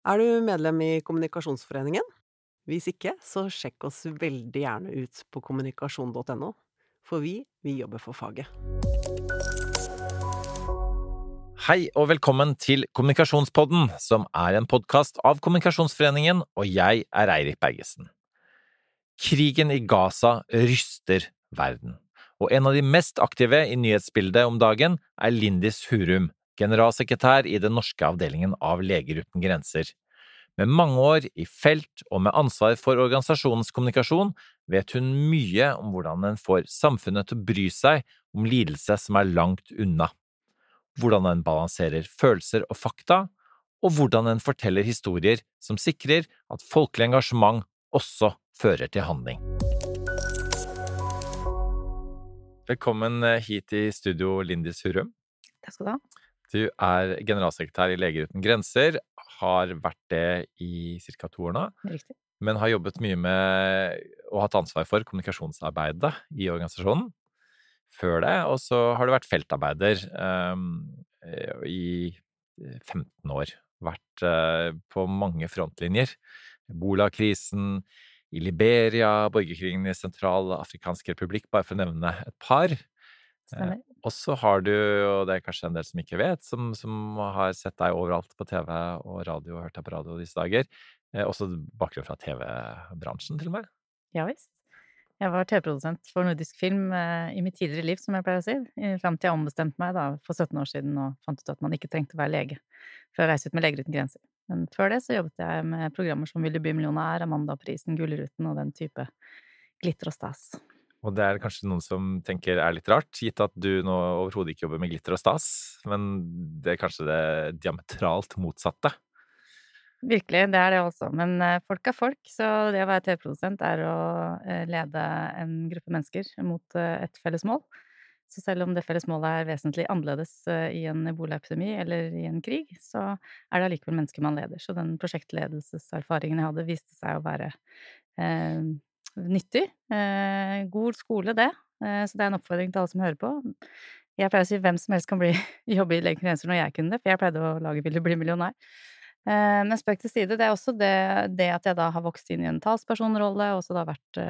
Er du medlem i Kommunikasjonsforeningen? Hvis ikke, så sjekk oss veldig gjerne ut på kommunikasjon.no, for vi, vi jobber for faget. Hei og velkommen til Kommunikasjonspodden, som er en podkast av Kommunikasjonsforeningen, og jeg er Eirik Bergesen. Krigen i Gaza ryster verden, og en av de mest aktive i nyhetsbildet om dagen er Lindis Hurum, generalsekretær i den norske avdelingen av Leger uten grenser. Med mange år i felt og med ansvar for organisasjonens kommunikasjon vet hun mye om hvordan en får samfunnet til å bry seg om lidelse som er langt unna, hvordan en balanserer følelser og fakta, og hvordan en forteller historier som sikrer at folkelig engasjement også fører til handling. Velkommen hit i studio, Lindis Hurum. Takk skal du ha. Du er generalsekretær i Leger uten grenser, har vært det i ca. to år nå. Riktig. Men har jobbet mye med og hatt ansvar for kommunikasjonsarbeidet i organisasjonen før det. Og så har du vært feltarbeider um, i 15 år. Vært uh, på mange frontlinjer. Ebola-krisen, i Liberia, borgerkrigen i Sentral-Afrikansk republikk, bare for å nevne et par. Stemmer. Og så har du, og det er kanskje en del som ikke vet, som, som har sett deg overalt på TV og radio og hørt deg på radio disse dager, eh, også bakgrunn fra TV-bransjen, til og med? Ja visst. Jeg var TV-produsent for nordisk film eh, i mitt tidligere liv, som jeg pleier å si, fram til jeg ombestemte meg da, for 17 år siden og fant ut at man ikke trengte å være lege for å reise ut med Leger uten grenser. Men før det så jobbet jeg med programmer som Vil du bli millionær, Amandaprisen, Gullruten og den type glitter og stas. Og det er kanskje noen som tenker er litt rart, gitt at du nå overhodet ikke jobber med glitter og stas, men det er kanskje det diametralt motsatte? Virkelig, det er det også. Men eh, folk er folk, så det å være TV-produsent er å eh, lede en gruppe mennesker mot eh, et felles mål. Så selv om det felles målet er vesentlig annerledes i en ebolaepidemi eller i en krig, så er det allikevel mennesker man leder. Så den prosjektledelseserfaringen jeg hadde, viste seg å være eh, nyttig. Eh, god skole, det. Eh, så det er en oppfordring til alle som hører på. Jeg pleier å si hvem som helst kan bli, jobbe i Leger grenser når jeg kunne det, for jeg pleide å lage Vil du bli millionær. Eh, men spøk til side, det er også det, det, at jeg da har vokst inn i en talspersonrolle, og også da vært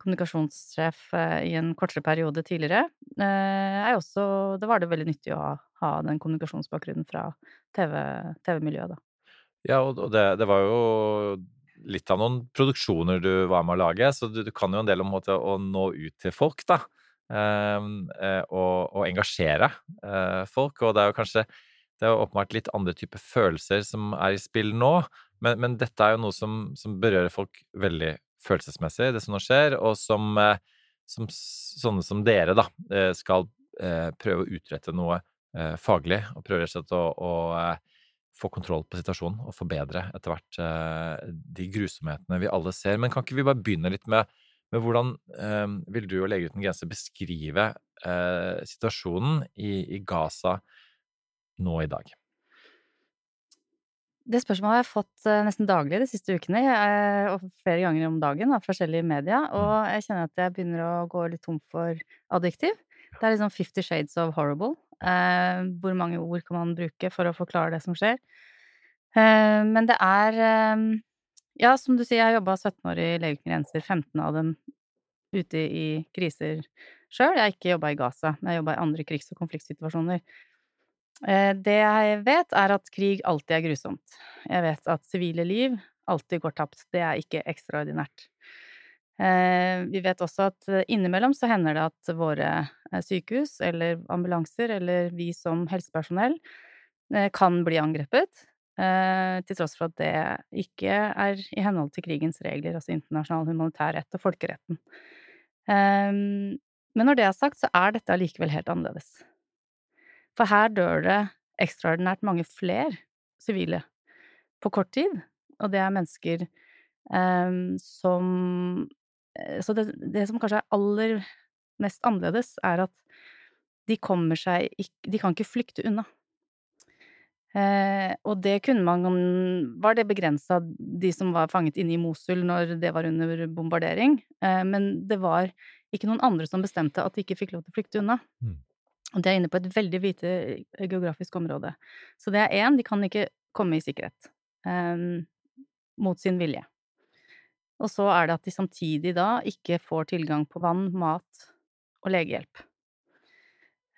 kommunikasjonssjef i en kortere periode tidligere, er også Det var det veldig nyttig å ha, ha den kommunikasjonsbakgrunnen fra TV-miljøet, TV da. Ja, og det, det var jo litt av noen produksjoner du var med å lage, så du, du kan jo en del om måte, å nå ut til folk, da. Ehm, eh, og, og, engasjere eh, folk. Og det er jo kanskje det er jo åpenbart litt andre typer følelser som er i spill nå, men, men dette er jo noe som, som, berører folk veldig følelsesmessig, det som nå skjer, og som, eh, som sånne som dere, da, eh, skal prøve å utrette noe faglig, og prøve rett og slett å, å få kontroll på situasjonen og forbedre etter hvert eh, de grusomhetene vi alle ser. Men kan ikke vi bare begynne litt med, med hvordan eh, vil du og Leger uten grenser beskrive eh, situasjonen i, i, Gaza nå i dag? Det spørsmålet har jeg fått eh, nesten daglig de siste ukene, eh, og flere ganger om dagen av forskjellige medier, mm. og jeg kjenner at jeg begynner å gå litt tom for adjektiv. Det er liksom Fifty Shades of Horrible. Eh, hvor mange ord kan man bruke for å forklare det som skjer? Eh, men det er eh, Ja, som du sier, jeg har jobba 17 år i Leger uten grenser, 15 av dem ute i kriser sjøl. Jeg har ikke jobba i Gaza, men jeg har jobba i andre krigs- og konfliktsituasjoner. Eh, det jeg vet, er at krig alltid er grusomt. Jeg vet at sivile liv alltid går tapt. Det er ikke ekstraordinært. Eh, vi vet også at eh, innimellom så hender det at våre eh, sykehus eller ambulanser eller vi som helsepersonell kan bli angrepet, til tross for at det ikke er i henhold til krigens regler, altså internasjonal humanitær rett og folkeretten. Men når det er sagt, så er dette allikevel helt annerledes. For her dør det ekstraordinært mange flere sivile på kort tid, og det er mennesker som Eh, så det, det, som kanskje er aller mest annerledes, er at de kommer seg De kan ikke flykte unna. Eh, og det kunne man Var det begrensa de som var fanget inne i Mosul når det var under bombardering? Eh, men det var ikke noen andre som bestemte at de ikke fikk lov til å flykte unna. Mm. Og de er inne på et veldig hvite geografisk område. Så det er én, de kan ikke komme i sikkerhet. eh, mot sin vilje. Og så er det at de samtidig da ikke får tilgang på vann, mat og legehjelp.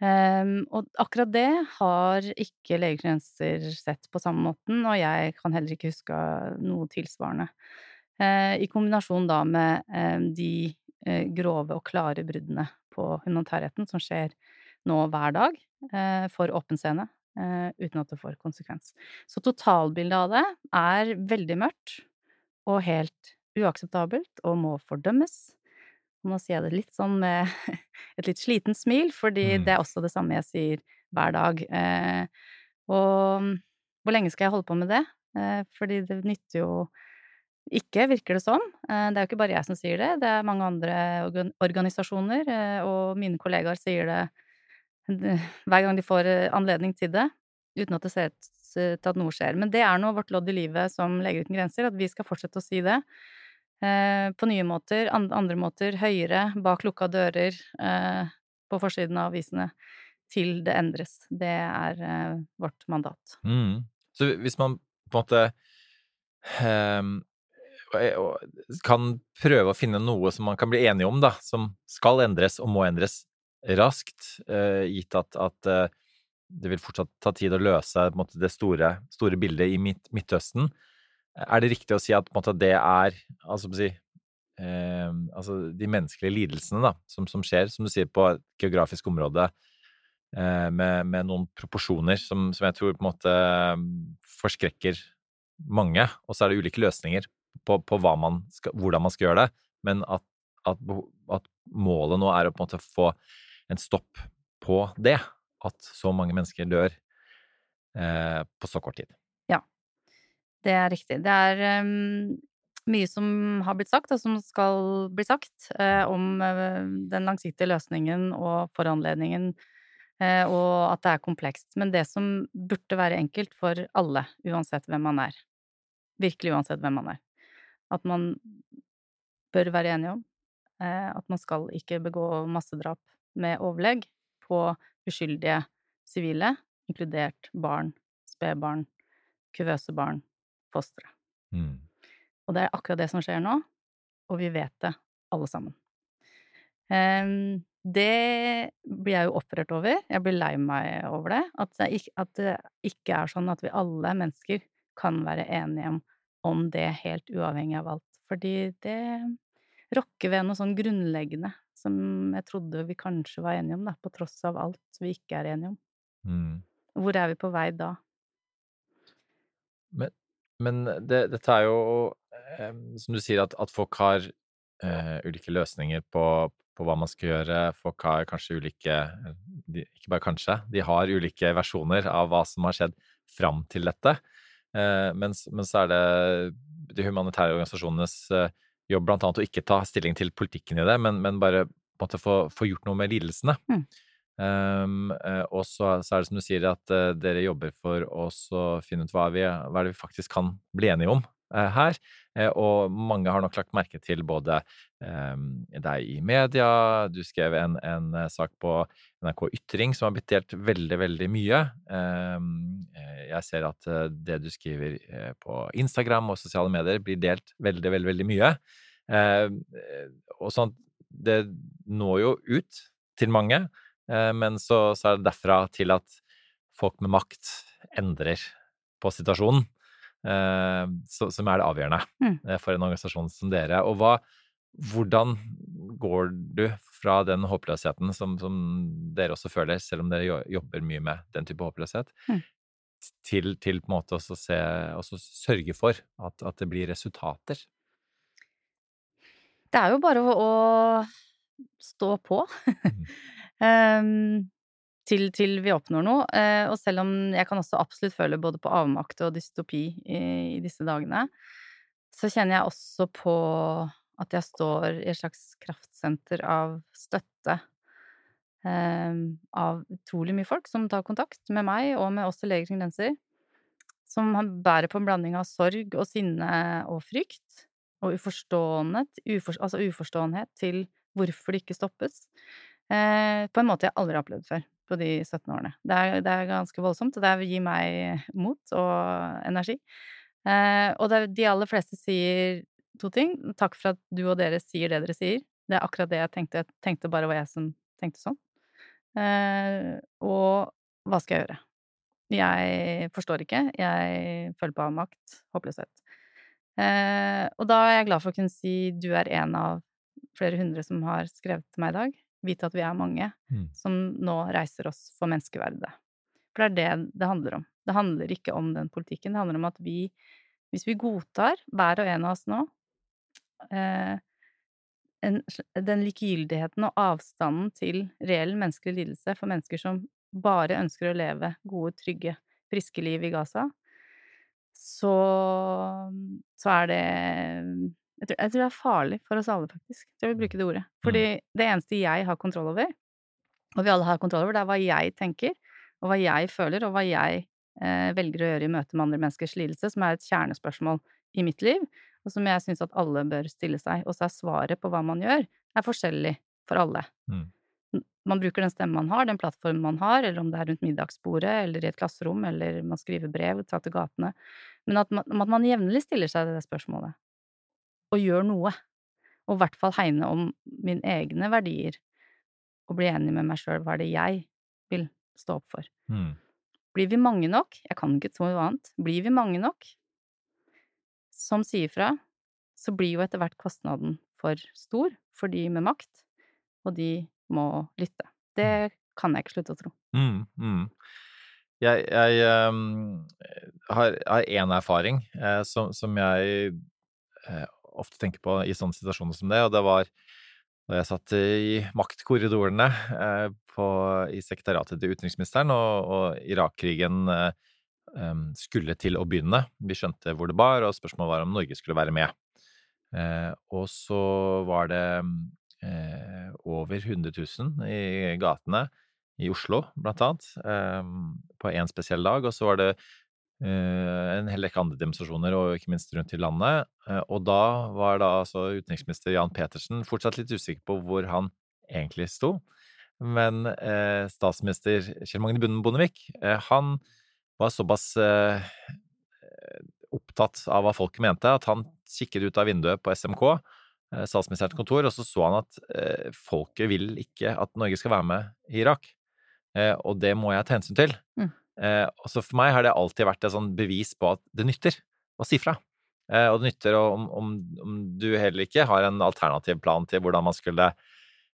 Um, og akkurat det har ikke Leger sett på samme måten, og jeg kan heller ikke huske noe tilsvarende. Uh, I kombinasjon da med uh, de uh, grove og klare bruddene på humanitærretten som skjer nå hver dag for åpen scene, uten at det får konsekvens. Så totalbildet av det er veldig mørkt og helt uakseptabelt og må fordømmes. Nå sier jeg det litt sånn med et litt sliten smil, fordi Mm. det er også det samme jeg sier hver dag. Eh, og hvor lenge skal jeg holde på med det? Eh, fordi det nytter jo ikke, virker det som. Eh, det er jo ikke bare jeg som sier det, det er mange andre organ organisasjoner, eh, og mine kollegaer sier det hver gang de får eh, anledning til det, uten at det ser ut til at noe skjer. Men det er nå vårt lodd i livet som Leger uten grenser, at vi skal fortsette å si det. Eh, på nye måter, andre måter, høyere, bak lukka dører, eh, på forsiden av avisene, til det endres. Det er eh, vårt mandat. Mm. Så hvis man på en måte um, kan prøve å finne noe som man kan bli enige om, da, som skal endres og må endres raskt, gitt at, at det vil fortsatt ta tid å løse måte, det store, store, bildet i Midtøsten. Er det riktig å si at måte, det er altså, si, eh, altså, de menneskelige lidelsene da, som, som, skjer, som du sier, på et geografisk område eh, med, med, noen proporsjoner som, som, jeg tror på en måte forskrekker mange, og så er det ulike løsninger på, på man skal, hvordan man skal gjøre det, men at, at, at målet nå er å på en måte få en stopp på det at så mange mennesker dør eh, på så kort tid. Det er riktig. Det er um, mye som har blitt sagt, og som skal bli sagt, uh, om uh, den langsiktige løsningen og foranledningen, uh, og at det er komplekst. Men det som burde være enkelt for alle, uansett hvem man er, virkelig uansett hvem man er, at man bør være enige om at man skal ikke begå massedrap med overlegg på uskyldige sivile, inkludert barn, spedbarn, kuvøse barn, fostre. Mm. Og det er akkurat det som skjer nå, og vi vet det, alle sammen. Um, det blir jeg jo opprørt over. Jeg blir lei meg over det. At det, ikke, at det ikke er sånn at vi alle mennesker kan være enige om, om det helt uavhengig av alt. Fordi det rokker ved noe sånn grunnleggende som jeg trodde vi kanskje var enige om, da, på tross av alt vi ikke er enige om. Mm. Hvor er vi på vei da? Men, men det, dette er jo, som du sier, at, at folk har uh, ulike løsninger på, på, hva man skal gjøre. Folk har kanskje ulike de, Ikke bare kanskje, de har ulike versjoner av hva som har skjedd fram til dette. Uh, men så er det de humanitære organisasjonenes uh, jobb blant annet å ikke ta stilling til politikken i det, men, men bare måte få, få, gjort noe med lidelsene. Mm. Um, og så, så, er det som du sier, at uh, dere jobber for å finne ut hva, vi, hva vi faktisk kan bli enige om uh, her. Uh, og mange har nok lagt merke til både um, deg i media, du skrev en, en sak på NRK Ytring som har blitt delt veldig, veldig mye. Um, jeg ser at det du skriver på Instagram og sosiale medier blir delt veldig, veldig, veldig mye. og sånn, det når jo ut til mange. Men så, så, er det derfra til at folk med makt endrer på situasjonen, eh, så, som er det avgjørende mm. for en organisasjon som dere. Og hva, hvordan går du fra den håpløsheten som, som, dere også føler, selv om dere jobber mye med den type håpløshet, mm. til, til, på en måte å sørge for at, at, det blir resultater? Det er jo bare å, å stå på. Um, til, til, vi oppnår noe. Uh, og selv om jeg kan også absolutt føle både på avmakt og dystopi i, i, disse dagene, så kjenner jeg også på at jeg står i et slags kraftsenter av støtte. Um, av utrolig mye folk som tar kontakt med meg og med oss i Leger uten grenser. Som bærer på en blanding av sorg og sinne og frykt. Og uforståenhet, ufor, altså uforståenhet til hvorfor det ikke stoppes. Eh, på en måte jeg aldri har opplevd før på de 17 årene. Det er, det er ganske voldsomt, og det gir meg mot og energi. Eh, og det, de aller fleste sier to ting. Takk for at du og dere sier det dere sier. Det er akkurat det jeg tenkte. Jeg tenkte bare hva jeg som tenkte sånn. Eh, og hva skal jeg gjøre? Jeg forstår ikke. Jeg føler på avmakt. Håpløshet. Eh, og da er jeg glad for å kunne si du er en av flere hundre som har skrevet til meg i dag. Vite at vi er mange Mm. som nå reiser oss for menneskeverdet. For det er det det handler om. Det handler ikke om den politikken. Det handler om at vi, hvis vi godtar, hver og en av oss nå, eh, en, den likegyldigheten og avstanden til reell menneskelig lidelse for mennesker som bare ønsker å leve gode, trygge, friske liv i Gaza, så, så er det jeg tror, jeg tror det er farlig for oss alle, faktisk. Jeg vil bruke det ordet. Fordi det eneste jeg har kontroll over, og vi alle har kontroll over, det er hva jeg tenker, og hva jeg føler, og hva jeg eh, velger å gjøre i møte med andre menneskers lidelse, som er et kjernespørsmål i mitt liv, og som jeg syns at alle bør stille seg. Og så er svaret på hva man gjør, er forskjellig for alle. Mm. Man bruker den stemmen man har, den plattformen man har, eller om det er rundt middagsbordet, eller i et klasserom, eller man skriver brev, tar til gatene. Men at man, at man jevnlig stiller seg det spørsmålet, og gjør noe. Og i hvert fall hegne om mine egne verdier, og bli enig med meg sjøl hva er det jeg vil stå opp for. Mm. Blir vi mange nok, jeg kan ikke tro noe annet, blir vi mange nok som sier fra, så blir jo etter hvert kostnaden for stor for de med makt, og de må lytte. Det kan jeg ikke slutte å tro. Mm, mm. Jeg, jeg um, har én erfaring eh, som, som jeg eh, ofte tenker på i sånne situasjoner som det, og det var da jeg satt i maktkorridorene eh, på, i sekretariatet til utenriksministeren, og, og Irak-krigen eh, skulle til å begynne. Vi skjønte hvor det bar, og spørsmålet var om Norge skulle være med. Eh, og så var det eh, over 100 000 i gatene i Oslo, blant annet, eh, på én spesiell dag. Og så var det en hel rekke andre demonstrasjoner, og ikke minst rundt i landet. Eh, og da var da altså utenriksminister Jan Petersen fortsatt litt usikker på hvor han egentlig sto. Men eh, statsminister Kjell Magne Bondevik, eh, han var såpass eh, opptatt av hva folket mente, at han kikket ut av vinduet på SMK, eh, statsministerens kontor, og så så han at eh, folket vil ikke at Norge skal være med i Irak. Eh, og det må jeg ta hensyn til. Mm. Eh, og så for meg har det alltid vært et sånn bevis på at det nytter å si fra. Eh, og det nytter om, om, om du heller ikke har en alternativ plan til hvordan man skulle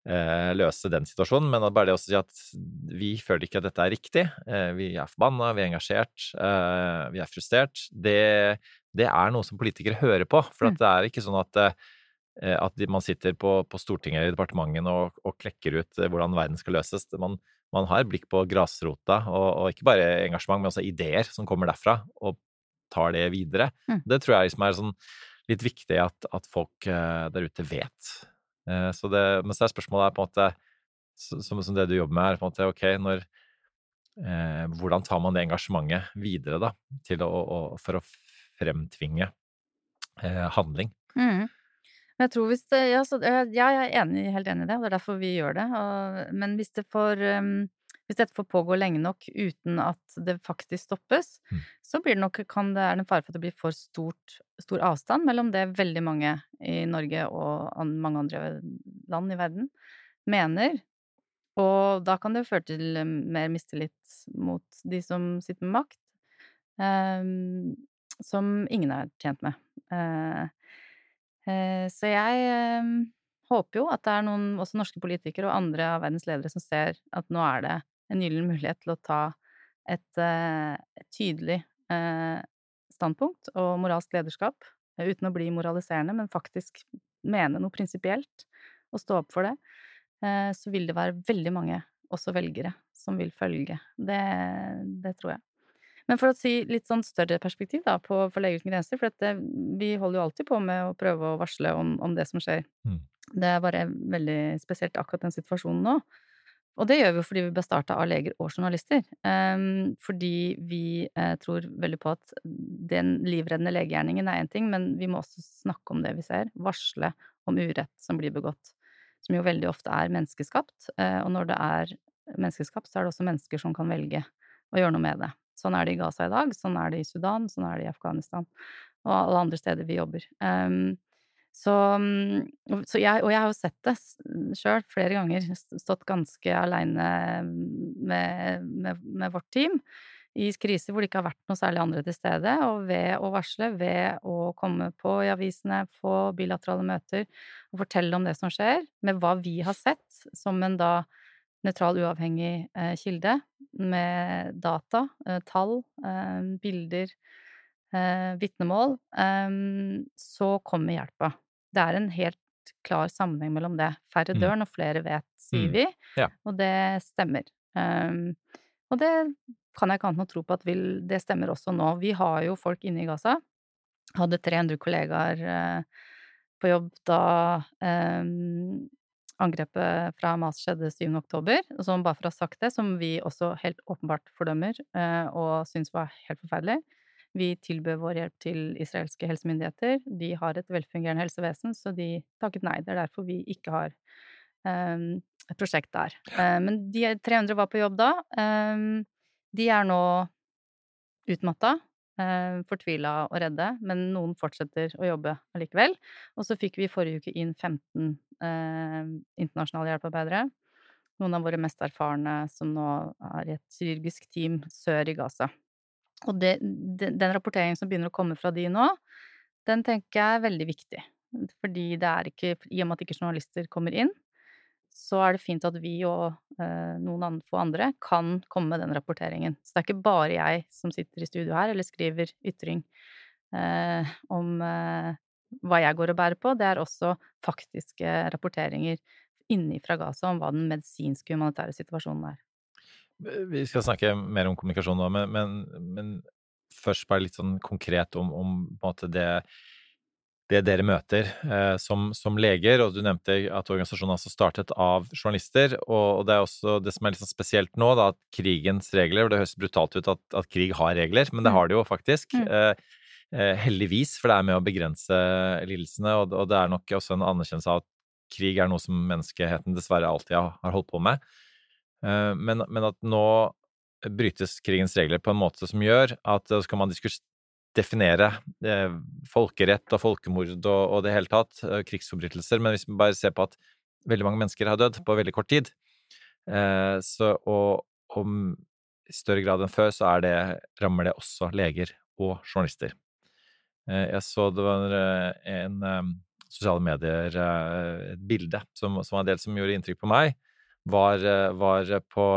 eh, løse den situasjonen, men bare det å si at vi føler ikke at dette er riktig, eh, vi er forbanna, vi er engasjert, eh, vi er frustrert, det, det er noe som politikere hører på. For at det er ikke sånn at, eh, at man sitter på, på Stortinget eller i departementet og, og klekker ut hvordan verden skal løses. Man, man har blikk på grasrota, og, og ikke bare engasjement, men også ideer som kommer derfra, og tar det videre. Mm. Det tror jeg liksom er sånn litt viktig at, at folk uh, der ute vet. Uh, så det, men så er spørsmålet er på en måte, som, som det du jobber med, er på en måte ok, når uh, Hvordan tar man det engasjementet videre, da, til å, å, for å fremtvinge handling? Mm. Men jeg tror hvis det ja, så, ja, jeg er enig, helt enig i det, og det er derfor vi gjør det. Og, men hvis det får um, hvis dette får pågå lenge nok uten at det faktisk stoppes, Mm. så blir det nok, kan det, er det en fare for at det blir for stort, stor avstand mellom det veldig mange i Norge og an, mange andre land i verden mener. Og da kan det føre til mer mistillit mot de som sitter med makt, um, som ingen er tjent med. Eh, Så jeg eh, håper jo at det er noen, også norske politikere og andre av verdens ledere, som ser at nå er det en gyllen mulighet til å ta et, eh, et tydelig eh, standpunkt og moralsk lederskap, eh, uten å bli moraliserende, men faktisk mene noe prinsipielt og stå opp for det. Eh, Så vil det være veldig mange, også velgere, som vil følge. Det, det tror jeg. Men for å si litt sånn større perspektiv da, på, for Leger uten grenser, for dette, vi holder jo alltid på med å prøve å varsle om, om det som skjer. Mm. Det er bare veldig spesielt akkurat den situasjonen nå. Og det gjør vi jo fordi vi ble starta av leger og journalister. Ehm, fordi vi eh, tror veldig på at den livreddende legegjerningen er én ting, men vi må også snakke om det vi ser. Varsle om urett som blir begått. Som jo veldig ofte er menneskeskapt. Eh, og når det er menneskeskapt, så er det også mennesker som kan velge å gjøre noe med det. Sånn er det i Gaza i dag, sånn er det i Sudan, sånn er det i Afghanistan og alle andre steder vi jobber. Um, så, mm, så jeg, og jeg har jo sett det sjøl flere ganger, stått ganske aleine med, med, med, vårt team i kriser hvor det ikke har vært noe særlig andre til stede, og ved å varsle, ved å komme på i avisene, få bilaterale møter og fortelle om det som skjer, med hva vi har sett som en da nøytral, uavhengig eh, kilde, med data, eh, tall, eh, bilder, eh, vitnemål, eh, så kommer hjelpa. Det er en helt klar sammenheng mellom det. Færre mm. dør når flere vet, sier mm. vi, ja. og det stemmer. Um, og det kan jeg ikke annet enn å tro på at vil, det stemmer også nå. Vi har jo folk inne i Gaza. Hadde 300 kollegaer uh, på jobb da um, angrepet fra Hamas skjedde 7. oktober, som bare for å ha sagt det, som vi også helt åpenbart fordømmer uh, og syns var helt forferdelig. Vi tilbød vår hjelp til israelske helsemyndigheter. De har et velfungerende helsevesen, så de takket nei. Det er derfor vi ikke har um, et prosjekt der. Um, men de 300 var på jobb da. Um, de er nå utmatta, fortvila og redde, men noen fortsetter å jobbe allikevel. Og så fikk vi i forrige uke inn 15 eh, internasjonale hjelpearbeidere. Noen av våre mest erfarne som nå er i et kirurgisk team sør i Gaza. Og det, den rapporteringen som begynner å komme fra de nå, den tenker jeg er veldig viktig. Fordi det er ikke I og med at ikke journalister kommer inn, så er det fint at vi og eh, noen få andre kan komme med den rapporteringen. Så det er ikke bare jeg som sitter i studio her eller skriver ytring eh, om eh, hva jeg går og bærer på. Det er også faktiske rapporteringer innifra Gaza om hva den medisinske humanitære situasjonen er. Vi skal snakke mer om kommunikasjon nå, men, men, men først bare litt sånn konkret om, om det, det, dere møter eh, som, som, leger. Og du nevnte at organisasjonen altså startet av journalister. Og, og, det er også det som er litt sånn spesielt nå, da, at krigens regler og Det høres brutalt ut at, at, krig har regler, men det mm. har det jo faktisk. Mm. Eh, eh, heldigvis, for det er med å begrense lidelsene, og, og det er nok også en anerkjennelse av at krig er noe som menneskeheten dessverre alltid har, holdt på med. Eh, men, men, at nå brytes krigens regler på en måte som gjør at så kan man definere eh, folkerett og folkemord og, og det hele tatt, eh, krigsforbrytelser, men hvis vi bare ser på at veldig mange mennesker har dødd på veldig kort tid, så, og om i større grad enn før, så det, rammer det også leger og journalister. Jeg så det var en sosiale medier, et bilde som, som var en del som gjorde inntrykk på meg, var, eh, var på,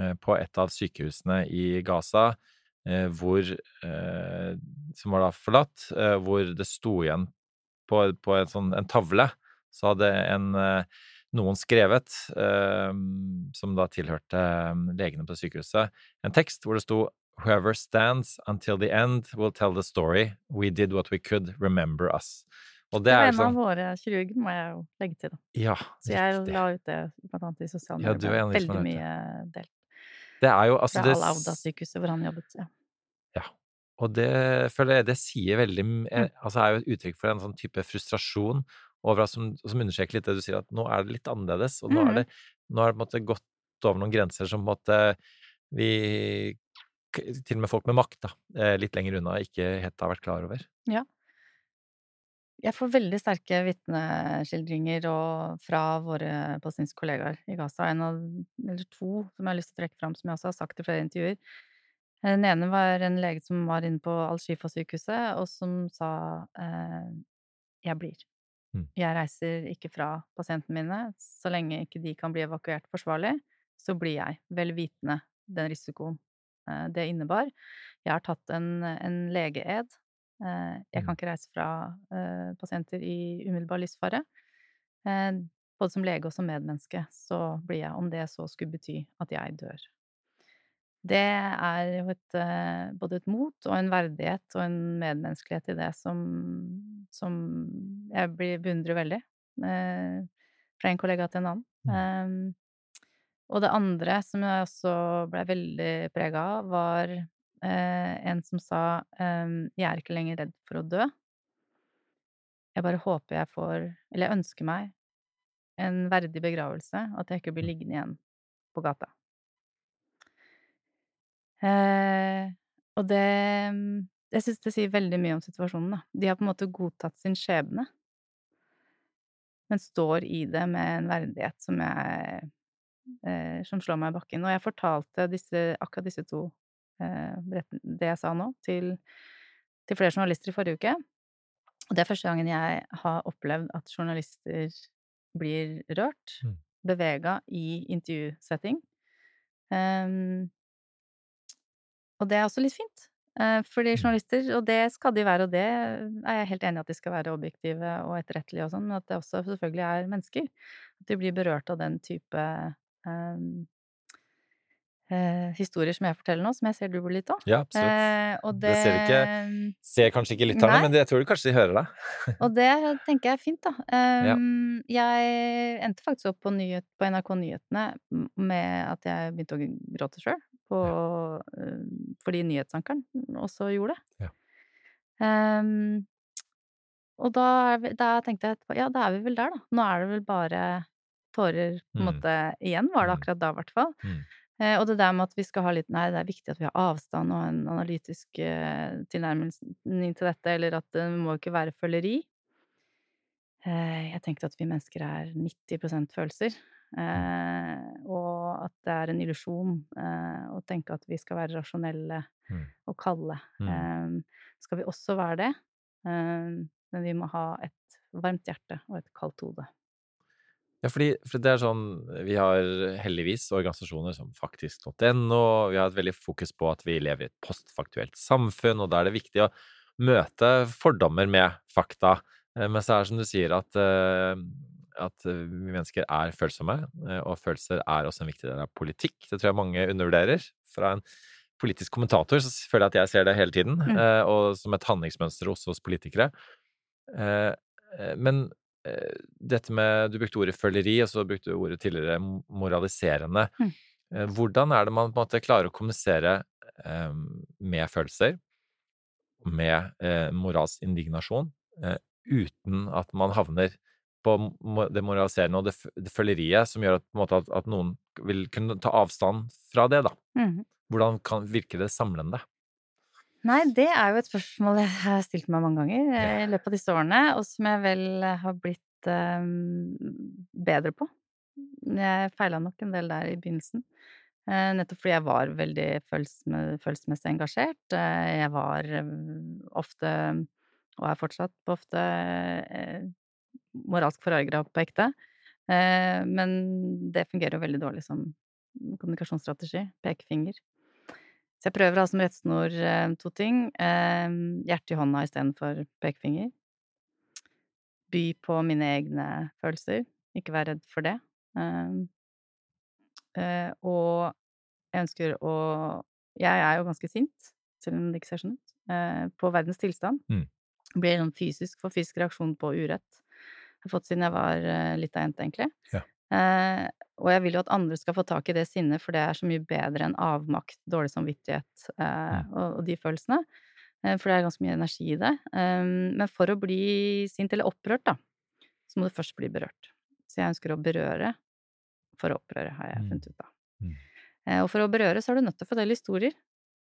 eh, på, et av sykehusene i Gaza, eh, hvor Som var da forlatt, hvor det sto igjen på, på en, sånn, en tavle, så hadde en noen skrevet, som da tilhørte legene på sykehuset, en tekst hvor det sto Whoever stands until the end will tell the story. We did what we could. Remember us. Og det er, en liksom... av våre kirurger, må jeg jo legge til, da. Ja, så jeg riktig. la ut det blant annet i sosiale medier. Ja, Veldig mye delt. Det er jo altså Fra Al-Auda-sykehuset hvor han jobbet. Ja. ja. Og det føler jeg det sier veldig eh, mm. Altså er jo et uttrykk for en sånn type frustrasjon over som, som understreker litt det du sier, at nå er det litt annerledes, og nå er det, mm. nå er det på en måte gått over noen grenser som på en måte vi til og med folk med makt, da, eh, litt lenger unna, ikke helt har vært klar over. Ja. Jeg får veldig sterke vitneskildringer fra våre palestinske kollegaer i Gaza. En av, eller to som jeg har lyst til å trekke fram, som jeg også har sagt i flere intervjuer. Den ene var en lege som var inne på Al-Shifa-sykehuset, og som sa eh, 'jeg blir'. Mm. Jeg reiser ikke fra pasientene mine. Så lenge ikke de kan bli evakuert forsvarlig, så blir jeg. Vel vitende den risikoen eh, det innebar. Jeg har tatt en, en legeed jeg kan mm. ikke reise fra eh, pasienter i umiddelbar livsfare. Eh, både som lege og som medmenneske så blir jeg, om det så skulle bety at jeg dør. Det er jo et, både et mot og en verdighet og en medmenneskelighet i det som, som jeg beundrer veldig. Fra en kollega til en annen. Mm. Og det andre som jeg også ble veldig prega av, var eh, en som sa ehm, 'Jeg er ikke lenger redd for å dø'. Jeg bare håper jeg får Eller jeg ønsker meg en verdig begravelse, og at jeg ikke blir liggende igjen på gata. Eh, og det Jeg syns det sier veldig mye om situasjonen, da. De har på en måte godtatt sin skjebne, men står i det med en verdighet som jeg eh, Som slår meg i bakken. Og jeg fortalte disse, akkurat disse to eh, det jeg sa nå, til, til flere journalister i forrige uke. Og det er første gangen jeg har opplevd at journalister blir rørt, Mm. bevega i intervjusetting. Um, og det er også litt fint. Eh, fordi Mm. journalister, og det skal de være, og det er jeg helt enig i at de skal være objektive og etterrettelige og sånn, men at det også selvfølgelig er mennesker. At de blir berørt av den type ehm, eh, historier som jeg forteller nå, som jeg ser du bor litt av. Ja. Eh, og Det det ser ikke- Ser kanskje ikke lytterne, men jeg tror kanskje de hører deg. Og det tenker jeg er fint, da. Ehm, Jeg endte faktisk opp på, nyhet, på NRK Nyhetene med at jeg begynte å gråte sjøl. Fordi nyhetsankeren også gjorde det. Ja. Um, og da, vi- da tenkte jeg etterpå ja, da er vi vel der, da. Nå er det vel bare tårer på en Mm. måte igjen, var det Mm. akkurat da, i hvert fall. Mm. Eh, og det der med at vi skal ha litt Nei, det er viktig at vi har avstand og en analytisk eh, tilnærming til dette, eller at det må ikke være føleri. Eh, jeg tenkte at vi mennesker er 90% følelser. Eh, og at det er en illusjon å tenke at vi skal være rasjonelle Mm. og kalde. Mm. Eh, skal vi også være det, eh, men vi må ha et varmt hjerte og et kaldt hode. Ja, fordi, for det er sånn Vi har heldigvis organisasjoner som faktisk.no. Vi har et veldig fokus på at vi lever i et postfaktuelt samfunn, og da er det viktig å møte fordommer med fakta. Eh, Men så er det som du sier, at, eh, at vi mennesker er følsomme, eh, og følelser er også en viktig del av politikk. Det tror jeg mange undervurderer. Fra en politisk kommentator så føler jeg at jeg ser det hele tiden, Mm. og som et handlingsmønster også hos politikere. Men dette med Du brukte ordet føleri, og så brukte du ordet tidligere moraliserende. Mm. Eh, Hvordan er det man på en måte klarer å kommunisere eh, med følelser, med eh, moralsk indignasjon, eh, uten at man havner på det moraliserende og det, det føleriet som gjør at, måte, at, at noen vil kunne ta avstand fra det, da? Mm. Hvordan kan virke det samlende? Nei, det er jo et spørsmål jeg har stilt meg mange ganger eh, Ja. i løpet av disse årene, og som jeg vel har blitt um, bedre på. Jeg feila nok en del der i begynnelsen. Eh, nettopp fordi jeg var veldig følelsesme, følelsesmessig engasjert. Eh, jeg var ofte, og er fortsatt ofte, eh, moralsk forargra på ekte. Men det fungerer jo veldig dårlig som kommunikasjonsstrategi. Pekefinger. Så jeg prøver å ha som rettsnor eh, to ting. Eh, hjerte i hånda istedenfor pekefinger. By på mine egne følelser. Ikke vær redd for det. Eh, og jeg ønsker å Jeg er jo ganske sint, selv om det ikke ser sånn ut, på verdens tilstand. Mm. Blir sånn fysisk, får fysisk reaksjon på urett. Jeg har fått siden jeg var lita jente, egentlig. Ja. Eh, og jeg vil jo at andre skal få tak i det sinnet, for det er så mye bedre enn avmakt, dårlig samvittighet eh, og, de følelsene. Eh, for det er ganske mye energi i det. Men for å bli sint eller opprørt, da, så må du først bli berørt. Så jeg ønsker å berøre for å opprøre, har jeg Mm. funnet ut av. Mm. Eh, og for å berøre så er du nødt til å fortelle historier.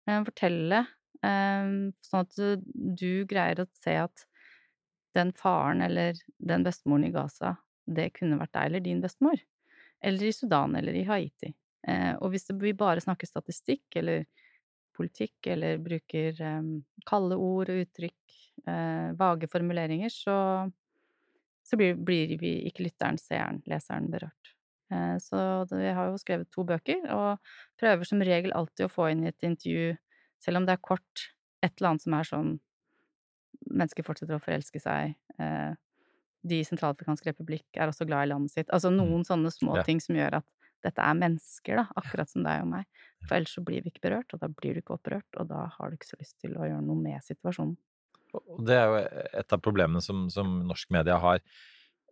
Eh, fortelle sånn at du, du greier å se at den faren eller den bestemoren i Gaza, det kunne vært deg eller din bestemor. Eller i Sudan eller i Haiti. Eh, og hvis vi bare snakker statistikk eller politikk eller bruker eh, kalde ord og uttrykk, eh, vage formuleringer, så, så blir, blir vi ikke lytteren, seeren, leseren berørt. Så jeg har jo skrevet to bøker, og prøver som regel alltid å få inn i et intervju, selv om det er kort, et eller annet som er sånn Mennesker fortsetter å forelske seg. De i Sentralafrikansk republikk er også glad i landet sitt. Altså noen sånne små Ja. ting som gjør at dette er mennesker, da, akkurat som deg og meg. For ellers så blir vi ikke berørt, og da blir du ikke opprørt, og da har du ikke så lyst til å gjøre noe med situasjonen. Og det er jo et av problemene som, som norsk media har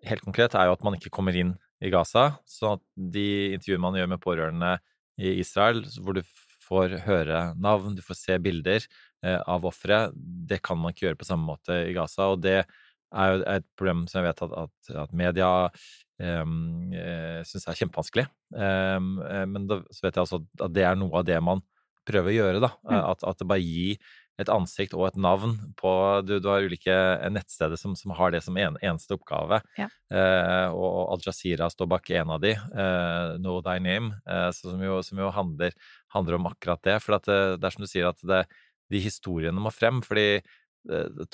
helt konkret, er jo at man ikke kommer inn i Gaza. Så de intervjuene man gjør med pårørende i Israel, hvor du får høre navn, du får se bilder eh, av ofre, det kan man ikke gjøre på samme måte i Gaza. Og det er jo et problem som jeg vet at, at, at media um, eh, syns er kjempevanskelig. Um, eh, men da, så vet jeg altså at det er noe av det man prøver å gjøre, da. Mm. At, at det bare gir et ansikt og et navn på Du, du har ulike nettsteder som, som har det som en, eneste oppgave. Ja. Uh, og Al Jazeera står bak en av de, uh, Know Thy Name, uh, som jo, som jo handler, handler, om akkurat det. For det, det, er som du sier, at det, de historiene må frem. Fordi eh,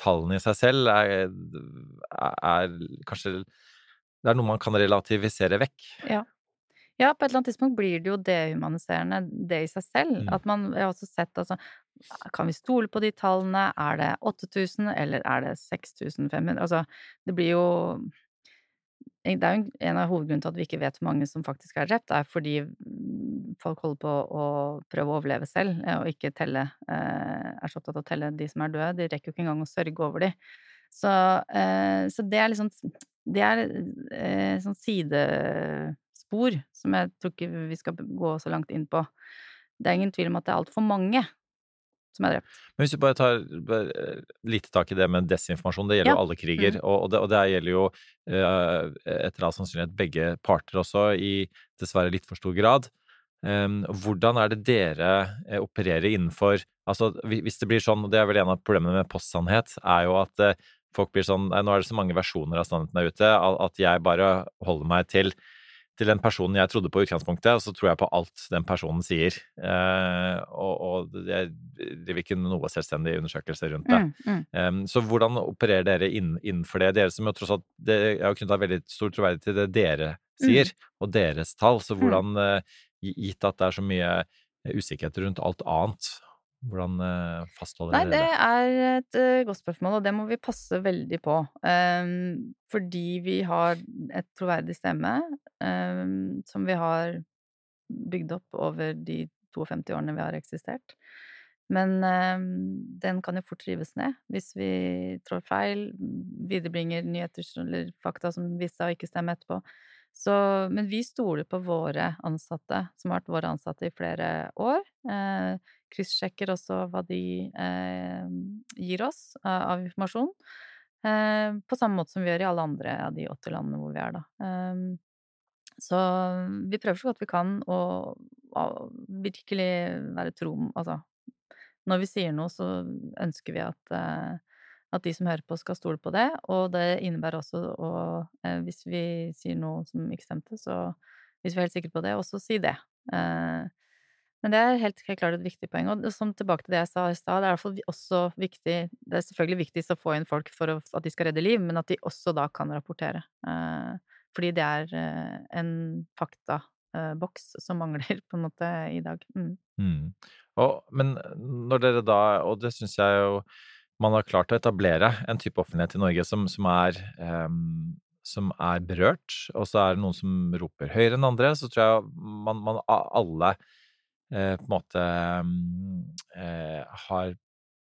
tallene i seg selv er, er, er kanskje Det er noe man kan relativisere vekk. Ja. Ja, på et eller annet tidspunkt blir det jo dehumaniserende, det i seg selv. Mm. At man har også sett altså Kan vi stole på de tallene? Er det 8000, eller er det 6500? Altså, det blir jo det er jo en av hovedgrunnene til at vi ikke vet hvor mange som faktisk er drept, er fordi folk holder på å prøve å overleve selv, eh, og ikke telle Er så opptatt av å telle de som er døde. De rekker jo ikke engang å sørge over de. Så, eh, så det er liksom Det er eh, sånn sidespor som jeg tror ikke vi skal gå så langt inn på. Det er ingen tvil om at det er altfor mange som er drept. Men hvis vi bare tar bare, lite tak i det med desinformasjon, det gjelder Ja. jo alle kriger, Mm. og, og, det, og det gjelder jo uh, etter all sannsynlighet begge parter også, i dessverre litt for stor grad. Um, hvordan er det dere eh, opererer innenfor Altså hvis det blir sånn, og det er vel en av problemene med postsannhet, er jo at eh, folk blir sånn Nei, nå er det så mange versjoner av sannheten der ute at jeg bare holder meg til til den personen jeg trodde på i utgangspunktet, og så tror jeg på alt den personen sier. Eh, og, og jeg driver ikke noe selvstendig undersøkelse rundt det. Mm, mm. Um, så hvordan opererer dere inn, innenfor det? Dere som jo tross alt det, Jeg har knytta veldig stor troverdighet til det dere sier, Mm. og deres tall. Så hvordan, uh, gitt at det er så mye usikkerhet rundt alt annet, hvordan uh, fastholder dere det det? er et uh, godt spørsmål, og det må vi passe veldig på. Um, fordi vi har et troverdig stemme um, som vi har bygd opp over de 52 årene vi har eksistert. Men um, den kan jo fort rives ned hvis vi trår feil, viderebringer nyheter eller fakta som viser seg å ikke stemme etterpå. Så, men vi stoler på våre ansatte, som har vært våre ansatte i flere år. Eh, Kryssjekker også hva de eh, gir oss av, av informasjon. Eh, på samme måte som vi gjør i alle andre av de 80 landene hvor vi er, da. Eh, så vi prøver så godt vi kan å, å virkelig være tro Altså, når vi sier noe, så ønsker vi at eh, at de som hører på, skal stole på det. Og det innebærer også å eh, Hvis vi sier noe som ikke stemte, så hvis vi er helt sikre på det, også si det. Eh, men det er helt, helt klart et viktig poeng. Og som tilbake til det jeg sa i stad, det er iallfall også viktig Det er selvfølgelig viktigst å få inn folk for å, at de skal redde liv, men at de også da kan rapportere. Eh, fordi det er eh, en faktaboks som mangler, på en måte, i dag. Mm. Mm. Og, men når dere da, og det syns jeg jo man har klart å etablere en type offentlighet i Norge som, som, er, um, som er berørt, og så er det noen som roper høyere enn andre, så tror jeg man, man alle eh, på en måte eh, har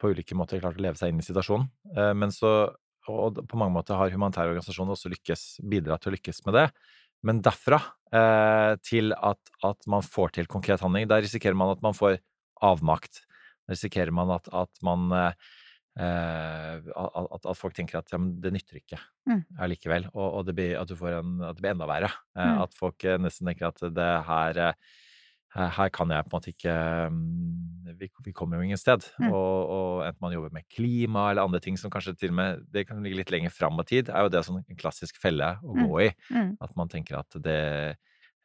på ulike måter klart å leve seg inn i situasjonen. Eh, men så, og på mange måter har humanitære organisasjoner også lykkes, bidratt til å lykkes med det. Men derfra eh, til at, at, man får til konkret handling, der risikerer man at man får avmakt. Der risikerer man at, at man Uh, at, at, folk tenker at ja, det nytter ikke mm. allikevel, og, og det blir, at, du får en, at det blir enda verre. Uh, mm. At folk uh, nesten tenker at det her her kan jeg på en måte ikke um, vi, vi, kommer jo ingen sted. Mm. Og, og, enten man jobber med klima eller andre ting som kanskje til og med det kan ligge litt lenger fram i tid, er jo det sånn en klassisk felle å Mm. gå i. Mm. At man tenker at det Eh,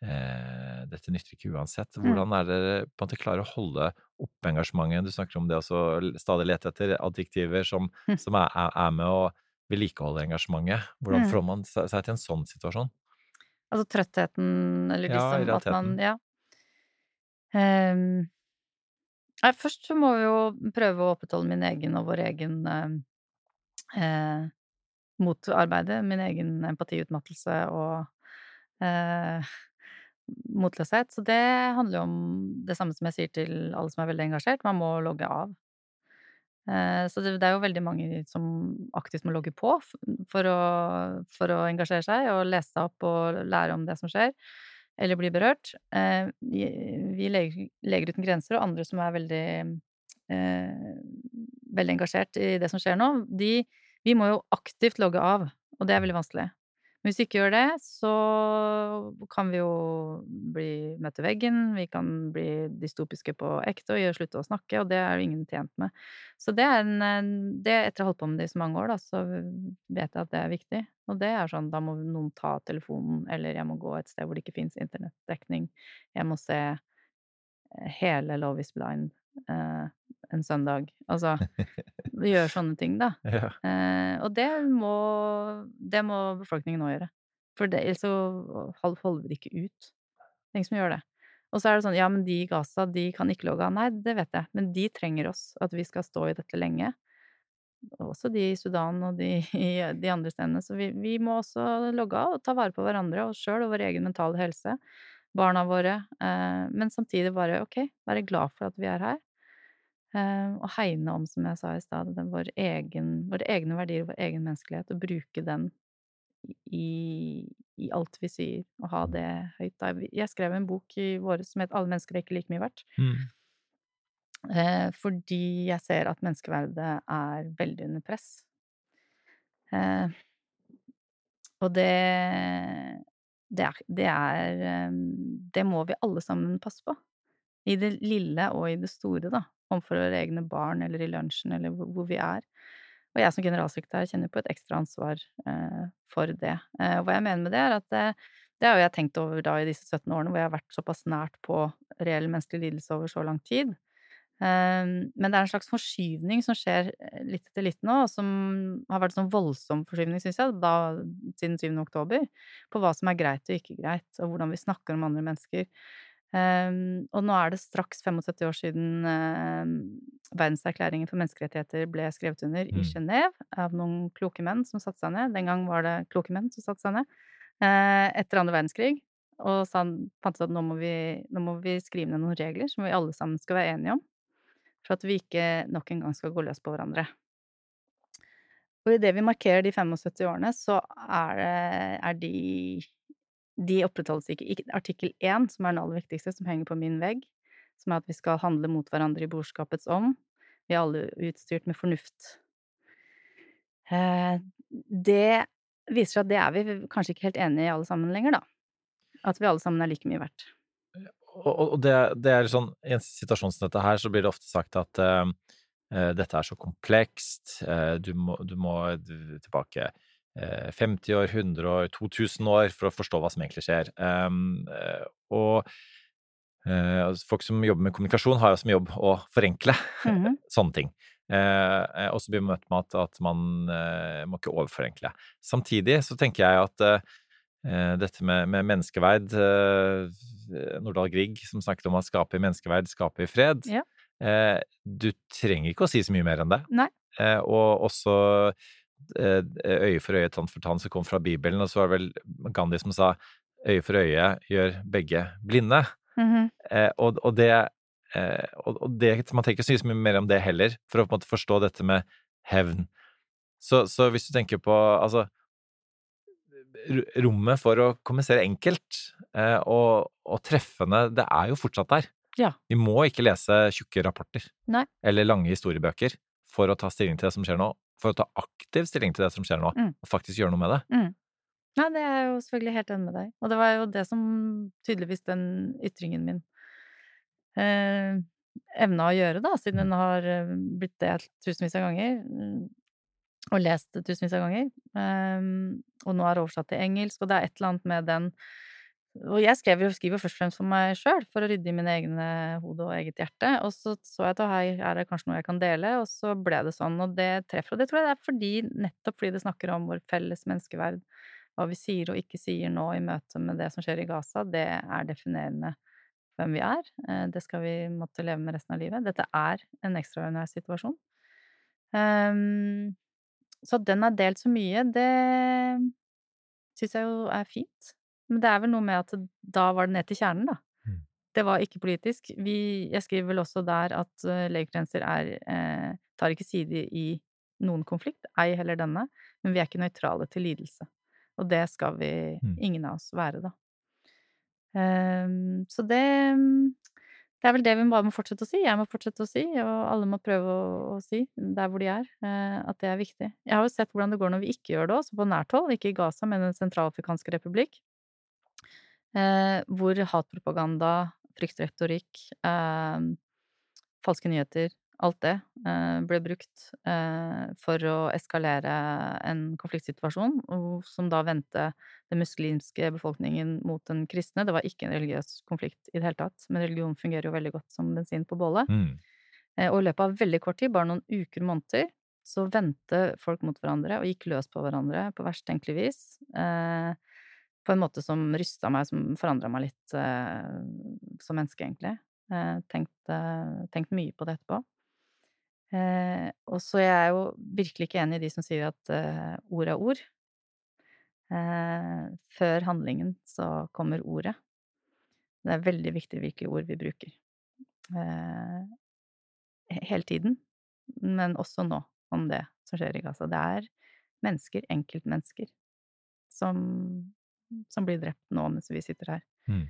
dette nytter ikke uansett. Mm. Hvordan er dere på en måte klarer å holde oppe engasjementet? Du snakker om det å stadig lete etter adjektiver som, Mm. som er, er, med å vedlikeholde engasjementet. Hvordan Mm. får man seg til en sånn situasjon? Altså trøttheten, eller Ja, liksom at man. Ja. Um, nei, først så må vi jo prøve å opprettholde min egen og vår egen uh, eh, motarbeide. Min egen empatiutmattelse og eh, motløshet. Så det handler jo om det samme som jeg sier til alle som er veldig engasjert, man må logge av. Eh, så det, er jo veldig mange som aktivt må logge på for å, for å engasjere seg og lese opp og lære om det som skjer, eller bli berørt. Eh, vi Leger uten grenser og andre som er veldig eh, veldig engasjert i det som skjer nå, de, vi må jo aktivt logge av, og det er veldig vanskelig. Men hvis vi ikke gjør det, så kan vi jo bli til veggen, vi kan bli dystopiske på ekte og gjøre slutte å snakke, og det er jo ingen tjent med. Så det er en det Etter å ha holdt på med det i så mange år, da, så vet jeg at det er viktig. Og det er sånn, da må noen ta telefonen, eller jeg må gå et sted hvor det ikke fins internettdekning. Jeg må se eh, hele Love is blind eh, en søndag. Altså gjøre sånne ting, da. Ja. Eh, og det må, det må befolkningen nå gjøre. For det, ellers så holder vi det ikke ut. Ingen som gjør det. Og så er det sånn, ja, men de i Gaza, de kan ikke logge av. Nei, det vet jeg, men de trenger oss. At vi skal stå i dette lenge. Også de i Sudan og de de andre stedene. Så vi, vi må også logge av og ta vare på hverandre og sjøl og vår egen mentale helse. Barna våre. Eh, men samtidig bare, ok, være glad for at vi er her. Eh, og hegne om, som jeg sa i stad, vår våre egne verdier, vår egen menneskelighet, og bruke den i, i alt vi sier, og ha det høyt. Jeg skrev en bok i våre som het 'Alle mennesker er ikke like mye verdt'. Mm. Eh, fordi jeg ser at menneskeverdet er veldig under press. Eh, og det det er, det er eh, Det må vi alle sammen passe på. I det lille og i det store, da. Overfor våre egne barn, eller i lunsjen, eller hvor, vi er. Og jeg som generalsekretær kjenner på et ekstra ansvar eh, for det. Eh, hva jeg mener med det, er at det, det har jo jeg tenkt over da i disse 17 årene hvor jeg har vært såpass nært på reell menneskelig lidelse over så lang tid. Eh, men det er en slags forskyvning som skjer eh, litt etter litt nå, og som har vært sånn voldsom forskyvning, syns jeg, da, siden 7. oktober, på hva som er greit og ikke greit, og hvordan vi snakker om andre mennesker. Um, og nå er det straks 75 år siden um, Verdenserklæringen for menneskerettigheter ble skrevet under Mm. i Genéve av noen kloke menn som satte seg ned. Den gang var det kloke menn som satte seg ned. Uh, etter andre verdenskrig. Og sa, fant ut at nå må, vi, nå må vi skrive ned noen regler som vi alle sammen skal være enige om. For at vi ikke nok en gang skal gå løs på hverandre. Og idet vi markerer de 75 årene, så er, det, er de de opprettholdes ikke. Artikkel 1, som er den aller viktigste, som henger på min vegg, som er at vi skal handle mot hverandre i borskapets ånd. Vi er alle utstyrt med fornuft. Eh, det viser seg at det er vi kanskje ikke helt enige i alle sammen lenger, da. At vi alle sammen er like mye verdt. Og, det, det er sånn, I en situasjon som dette her, så blir det ofte sagt at eh, dette er så komplekst, uh, du, må, du må tilbake 50 år, 100 år, 2000 år for å forstå hva som egentlig skjer. Eh, og eh, altså, folk som jobber med kommunikasjon, har jo som jobb å forenkle Mhm. sånne ting. Eh, eh, og så blir man møtt med at, at man eh, må ikke overforenkle. Samtidig så tenker jeg at eh, eh, dette med, med menneskeverd eh, Nordahl Grieg som snakket om å skape i menneskeverd, skape i fred. Ja. Eh, du trenger ikke å si så mye mer enn det. Nei. Eh, og også eh, øye for øye, tann for tann, som kom fra Bibelen. Og så var det vel Gandhi som sa øye for øye gjør begge blinde. Mhm. Eh, og, og det eh, og, og det, Man trenger ikke så mye mer om det heller, for å på en måte forstå dette med hevn. Så, så hvis du tenker på altså Rommet for å kommunisere enkelt eh, og, og treffende, det er jo fortsatt der. Ja. Vi må ikke lese tjukke rapporter Nei. eller lange historiebøker for å ta stilling til det som skjer nå. For å ta aktiv stilling til det som skjer nå, Mm. og faktisk gjøre noe med det. Nei, det er jeg jo selvfølgelig helt enig med deg. Og det var jo det som tydeligvis den ytringen min eh, evna å gjøre, da, siden den har eh, blitt delt tusenvis av ganger. mm, Og lest tusenvis av ganger. Eh, og nå er det oversatt til engelsk, og det er et eller annet med den Og jeg skriver jo først og fremst for meg sjøl, for å rydde i mine egne hode og eget hjerte. Og så så jeg at her er det kanskje noe jeg kan dele, og så ble det sånn. Og det treffer. Og det tror jeg det er fordi, nettopp fordi det snakker om vår felles menneskeverd hva vi sier og ikke sier nå i møte med det som skjer i Gaza, det er definerende hvem vi er. Eh, Det skal vi måtte leve med resten av livet. Dette er en ekstraordinær situasjon. Ehm, så at den er delt så mye, det syns jeg jo er fint. Men det er vel noe med at da var det ned til kjernen, da. Mm. Det var ikke politisk. Vi, jeg skriver vel også der at uh, legegrenser er eh, tar ikke side i noen konflikt, ei heller denne, men vi er ikke nøytrale til lidelse. Og det skal vi, Mm. ingen av oss, være, da. Um, så det Det er vel det vi bare må fortsette å si. Jeg må fortsette å si, og alle må prøve å, å si der hvor de er, eh, at det er viktig. Jeg har jo sett hvordan det går når vi ikke gjør det også, på nært hold. Ikke i Gaza, men i Den sentralafrikanske republikk. Eh, hvor hatpropaganda, fryktretorikk, eh, falske nyheter, alt det eh, ble brukt eh, for å eskalere en konfliktsituasjon, som da vendte den muslimske befolkningen mot den kristne. Det var ikke en religiøs konflikt i det hele tatt, men religion fungerer jo veldig godt som bensin på bålet. Mm. Eh, og i løpet av veldig kort tid, bare noen uker og måneder, så vendte folk mot hverandre og gikk løs på hverandre på verst tenkelig vis. På en måte som rysta meg, som forandra meg litt som menneske, egentlig. Tenkt, tenkt mye på det etterpå. Eh, og så jeg er jo virkelig ikke enig i de som sier at eh, ord er ord. Eh, før handlingen så kommer ordet. Det er veldig viktig hvilke ord vi bruker. Eh, hele tiden, men også nå, om det som skjer i Gaza. Det er mennesker, enkeltmennesker, som, som blir drept nå mens vi sitter her. Mm.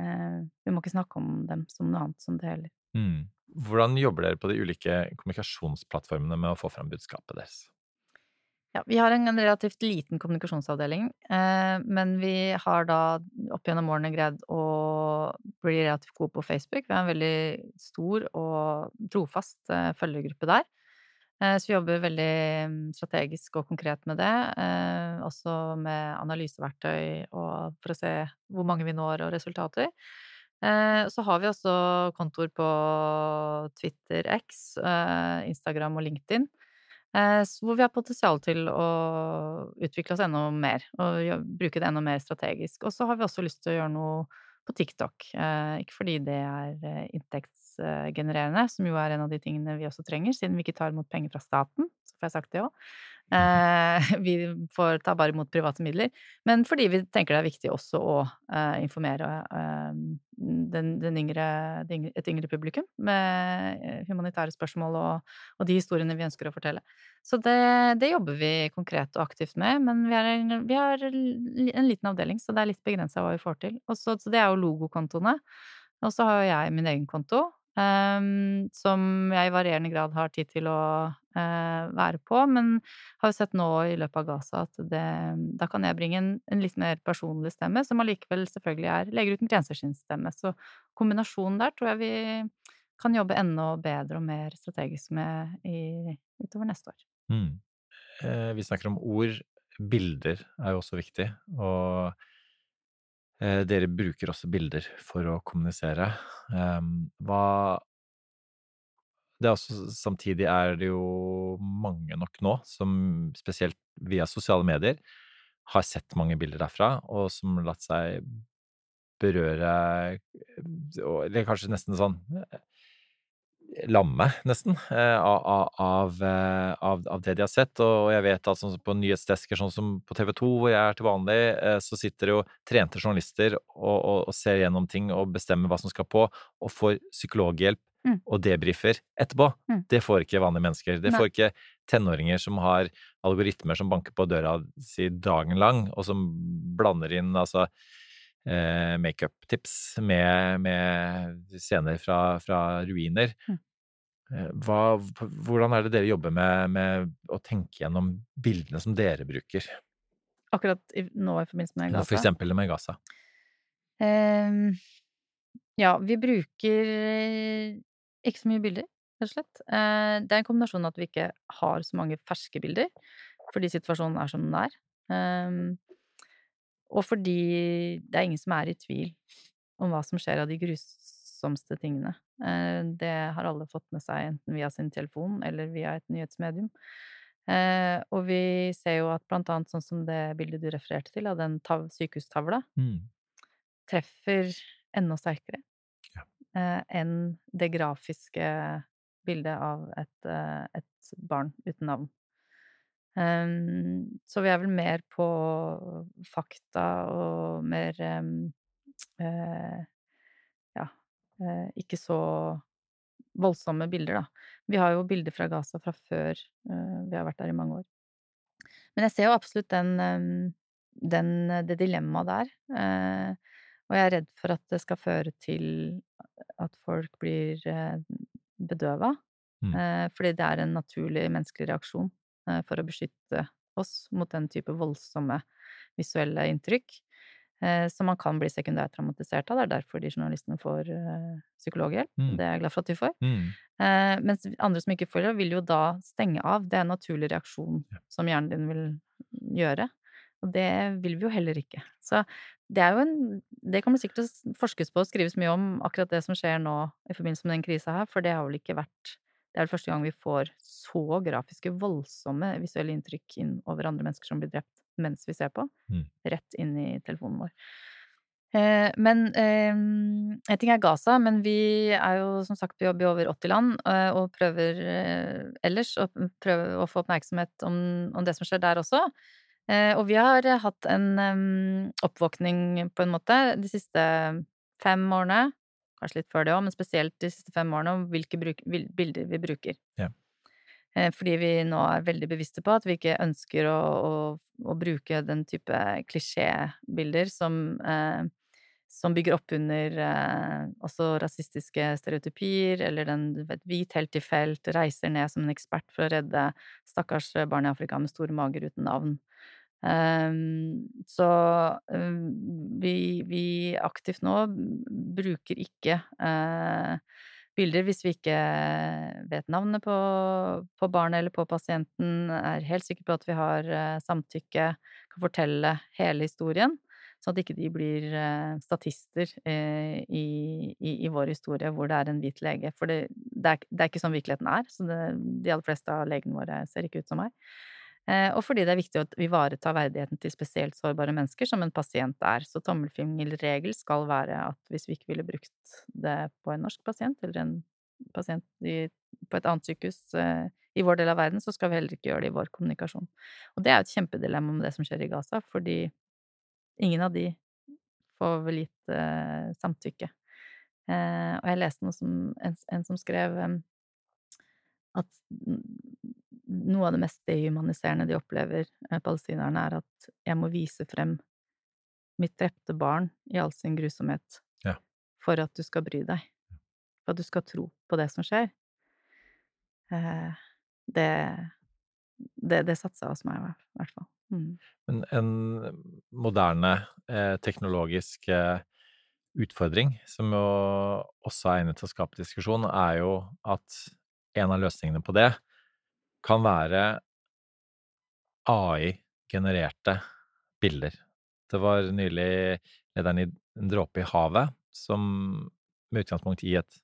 Eh, vi må ikke snakke om dem som noe annet som det heller. Mm. Hvordan jobber dere på de ulike kommunikasjonsplattformene med å få fram budskapet deres? Ja, vi har en relativt liten kommunikasjonsavdeling, eh, men vi har da opp gjennom årene greid å bli relativt gode på Facebook. Vi har en veldig stor og trofast eh, følgergruppe der. Eh, så vi jobber veldig mm, strategisk og konkret med det, eh, også med analyseverktøy og for å se hvor mange vi når og resultater. Eh, så har vi også kontoer på Twitter, X, eh, Instagram og LinkedIn. Eh, hvor vi har potensial til å utvikle oss enda mer, og bruke det enda mer strategisk. Og så har vi også lyst til å gjøre noe på TikTok. Ikke fordi det er inntektsgenererende, som jo er en av de tingene vi også trenger, siden vi ikke tar imot penger fra staten. Så får jeg sagt det òg. Eh, vi får ta bare imot private midler. Men fordi vi tenker det er viktig også å eh, informere eh, den, den yngre, et yngre publikum med humanitære spørsmål og, og, de historiene vi ønsker å fortelle. Så det, det jobber vi konkret og aktivt med, men vi er, en, vi er en liten avdeling, så det er litt begrensa hva vi får til. Også, så det er jo logokontoene. Og så har jeg min egen konto, Um, som jeg i varierende grad har tid til å uh, være på, men har jo sett nå i løpet av Gaza at det, da kan jeg bringe en, en, litt mer personlig stemme, som allikevel selvfølgelig er Leger uten grenser sin stemme. Så kombinasjonen der tror jeg vi kan jobbe enda bedre og mer strategisk med i, utover neste år. Mm. Eh, vi snakker om ord. Bilder er jo også viktig. og dere bruker også bilder for å kommunisere. Ehm, hva det er også, Samtidig er det jo mange nok nå som spesielt via sosiale medier har sett mange bilder derfra, og som latt seg berøre Eller kanskje nesten sånn lamme, nesten, eh, av, av, eh, av, av, det de har sett. Og jeg vet at sånn på nyhetsdesker sånn som på TV 2, hvor jeg er til vanlig, eh, så sitter det jo trente journalister og, og, og, ser gjennom ting og bestemmer hva som skal på, og får psykologhjelp mm. og debrifer etterpå. Mm. Det får ikke vanlige mennesker. Det får ikke tenåringer som har algoritmer som banker på døra si dagen lang, og som blander inn altså eh, makeup-tips med, med, scener fra, fra ruiner. Mm. Eh, hva, hvordan er det dere jobber med, med, å tenke gjennom bildene som dere bruker? Akkurat nå i forbindelse med Gaza? For eksempel med Gaza. Um, ja, vi bruker ikke så mye bilder, rett og slett. Uh, det er en kombinasjon av at vi ikke har så mange ferske bilder, fordi situasjonen er som den er. Um, og fordi det er ingen som er i tvil om hva som skjer av de grusomste tingene. Eh, det har alle fått med seg, enten via sin telefon eller via et nyhetsmedium. Eh, og vi ser jo at blant annet sånn som det bildet du refererte til, av den sykehustavla, mm. treffer enda sterkere ja. Eh, enn det grafiske bildet av et, et barn uten navn. Um, så vi er vel mer på fakta og mer um, uh, Ja, uh, ikke så voldsomme bilder, da. Vi har jo bilder fra Gaza fra før uh, vi har vært der i mange år. Men jeg ser jo absolutt den, um, den det dilemmaet der. og jeg er redd for at det skal føre til at folk blir bedøva. Mm. Fordi det er en naturlig menneskelig reaksjon for å beskytte oss mot den type voldsomme visuelle inntrykk. Eh, som man kan bli sekundært traumatisert av. Det er derfor de journalistene får eh, psykologhjelp. Mm. Det er jeg glad for at de får. Mm. Eh, mens andre som ikke får det, vil jo da stenge av. Det er en naturlig reaksjon som hjernen din vil gjøre. Og det vil vi jo heller ikke. Så det er jo en Det kommer sikkert til å forskes på og skrives mye om akkurat det som skjer nå i forbindelse med den krisa her, for det har vel ikke vært Det er vel første gang vi får så grafiske, voldsomme visuelle inntrykk inn over andre mennesker som blir drept mens vi ser på. Mm. Rett inn i telefonen vår. Eh, men eh, En ting er Gaza, men vi er jo som sagt vi jobber i over 80 land eh, og prøver eh, ellers å prøve å få oppmerksomhet om, om det som skjer der også. Og vi har hatt en em, oppvåkning, på en måte, de siste fem årene. Kanskje litt før det òg, men spesielt de siste fem årene, om hvilke bruk, bilder vi bruker. Ja. Eh, Fordi vi nå er veldig bevisste på at vi ikke ønsker å, å, å bruke den type klisjébilder som, eh, som bygger opp under eh, også rasistiske stereotypier, eller den vet, hvit helt i felt reiser ned som en ekspert for å redde stakkars barn i Afrika med store mager uten navn. Ehm, så um, vi, vi aktivt nå bruker ikke uh, bilder hvis vi ikke vet navnet på, på barnet eller på pasienten, er helt sikker på at vi har uh, samtykke, kan fortelle hele historien, sånn at ikke de blir uh, statister i, i, i vår historie hvor det er en hvit lege. For det, det, er, det er ikke sånn virkeligheten er, så det, de aller fleste av legene våre ser ikke ut som meg. Eh, og fordi det er viktig å ivareta verdigheten til spesielt sårbare mennesker, som en pasient er. Så tommelfingerregel skal være at hvis vi ikke ville brukt det på en norsk pasient, eller en pasient i, på et annet sykehus eh, i vår del av verden, så skal vi heller ikke gjøre det i vår kommunikasjon. Og det er jo et kjempedilemma med det som skjer i Gaza, fordi ingen av de får vel gitt eh, samtykke. Eh, og jeg leste noe som en, en som skrev eh, at noe av det mest dehumaniserende de opplever, eh, palestinerne, er at jeg må vise frem mitt drepte barn i all sin grusomhet Ja. for at du skal bry deg. For at du skal tro på det som skjer. Eh, det det, det satte seg hos meg, i hvert fall. Mm. Men en moderne eh, teknologisk utfordring, som jo også er egnet til å skape diskusjon, er jo at en av løsningene på det kan være AI-genererte bilder. Det var nylig lederen i En dråpe i havet som med utgangspunkt i et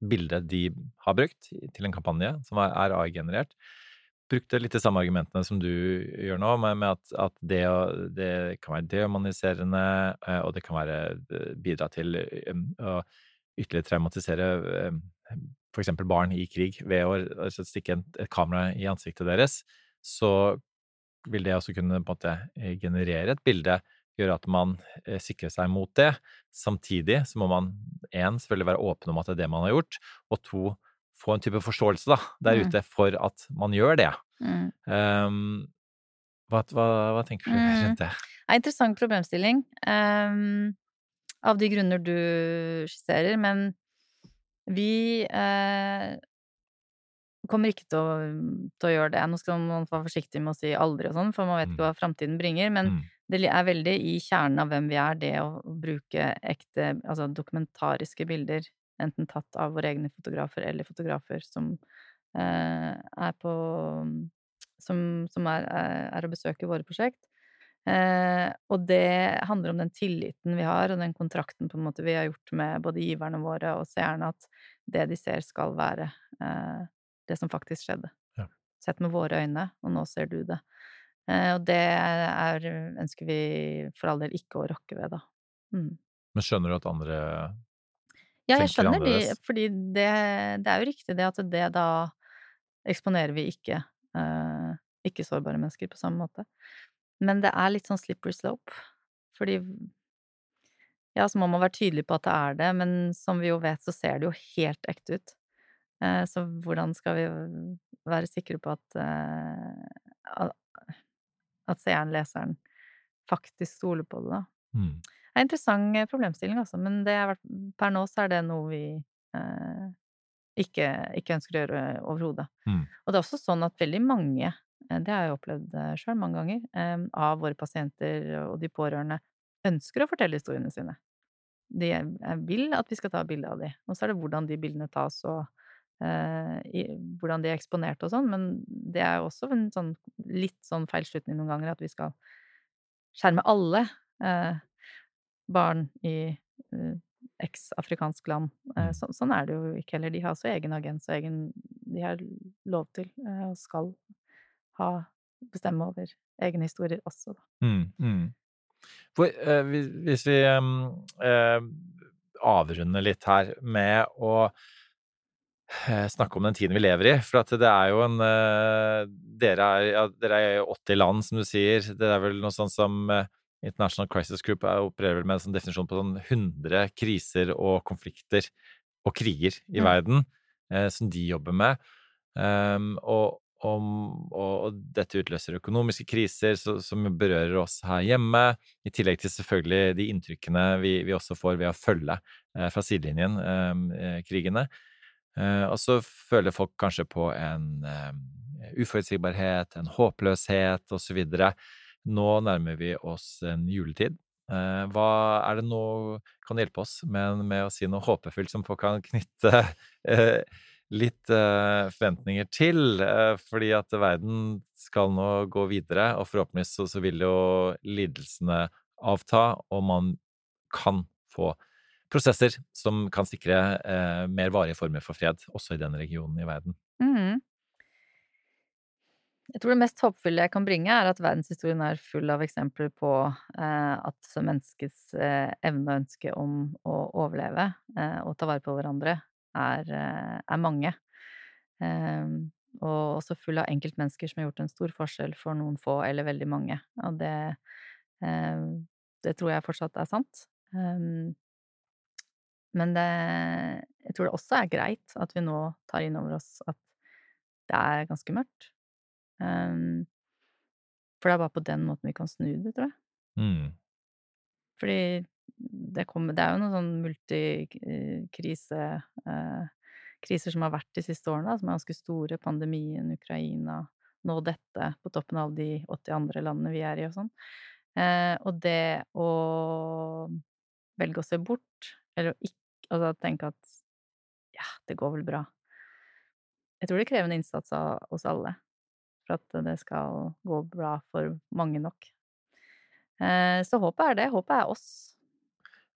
bilde de har brukt til en kampanje, som er er AI-generert, brukte litt de samme argumentene som du gjør nå, med, med at, at det, det kan være dehumaniserende, eh, og det kan være eh, bidra til eh, å ytterligere traumatisere eksempel barn i krig ved å stikke et kamera i ansiktet deres, så vil det også kunne måte eh, generere et bilde, gjøre at man eh, sikrer seg mot det. Samtidig så må man én, selvfølgelig være åpen om at det er det man har gjort, og to, få en type forståelse da, der Mm. ute for at man gjør det. Mm. Um, hva, hva, hva tenker du Mm. rundt det? Det en interessant problemstilling, Um, av de grunner du skisserer, men vi eh, kommer ikke til å, til å gjøre det. Nå skal man være forsiktig med å si aldri og sånn, for man vet Mm. ikke hva framtiden bringer, men Mm. det er veldig i kjernen av hvem vi er, det å bruke ekte, altså dokumentariske bilder, enten tatt av våre egne fotografer eller fotografer som eh, er på Som, som er, er, er å besøke våre prosjekt. Eh, og det handler om den tilliten vi har, og den kontrakten på en måte vi har gjort med både giverne våre og seerne, at det de ser, skal være eh, det som faktisk skjedde. Ja. Sett med våre øyne, og nå ser du det. Eh, og det er, ønsker vi for all del ikke å rokke ved, da. Mm. Men skjønner du at andre Ja, jeg skjønner de, fordi det, det er jo riktig det at det da eksponerer vi ikke eh, ikke-sårbare mennesker på samme måte. Men det er litt sånn slippery slope, fordi Ja, så må man være tydelig på at det er det, men som vi jo vet, så ser det jo helt ekte ut. Eh, så hvordan skal vi være sikre på at eh, at seeren, leseren, faktisk stoler på det, da? mm. er en interessant eh, problemstilling, altså, men det er, per nå så er det noe vi eh, ikke, ikke, ønsker å gjøre overhodet. Mm. Og det er også sånn at veldig mange, det har jeg opplevd eh, sjøl mange ganger, eh, av våre pasienter og de pårørende ønsker å fortelle historiene sine. De vil at vi skal ta bilde av dem, og så er det hvordan de bildene tas og eh, hvordan de er eksponert og sånn, men det er jo også en sånn litt sånn feilslutning noen ganger at vi skal skjerme alle eh, barn i eh, eks-afrikansk land. Eh, så, sånn er det jo ikke heller. De har også egen agens og egen De har lov til eh, og skal ha bestemme over egne historier også, da. Mm, mm. For, eh, hvis vi eh, avrunder litt her med å snakke om den tiden vi lever i. For at det er jo en Dere er, ja, dere er 80 land, som du sier. Det er vel noe sånt som International Crisis Group opererer vel med en sånn definisjon på sånn 100 kriser og konflikter og kriger i mm. verden eh, som de jobber med. Um, og, om, og, dette utløser økonomiske kriser som berører oss her hjemme, i tillegg til selvfølgelig de inntrykkene vi, vi også får ved å følge eh, fra sidelinjen ehm, eh, krigene. og så føler folk kanskje på en uforutsigbarhet, en håpløshet osv. Nå nærmer vi oss en juletid. Eh, hva er det nå kan hjelpe oss med, med, å si noe håpefullt som folk kan knytte eh, litt uh, forventninger til? fordi at verden skal nå gå videre, og forhåpentligvis så, så vil jo lidelsene avta, og man kan få prosesser som kan sikre uh, mer varige former for fred, også i den regionen i verden. Mm. Jeg tror det mest håpefulle jeg kan bringe, er at verdenshistorien er full av eksempler på at menneskets evne og ønske om å overleve og ta vare på hverandre er, eh, er mange. Ehm, og også full av enkeltmennesker som har gjort en stor forskjell for noen få eller veldig mange. Og det, ehm, det tror jeg fortsatt er sant. Ehm, men det, jeg tror det også er greit at vi nå tar inn over oss at det er ganske mørkt. For det er bare på den måten vi kan snu det, tror jeg. Mm. Fordi det, kommer, det er jo noen sånn multikrise eh, Kriser som har vært de siste årene, som er ganske store. Pandemien, Ukraina, nå dette, på toppen av de 80 andre landene vi er i og sånn. Eh, og det å velge å se bort, eller å ikke Altså tenke at ja, det går vel bra. Jeg tror det krever en innsats av oss alle for at det skal gå bra for mange nok. Eh, så håpet er det. Håpet er oss.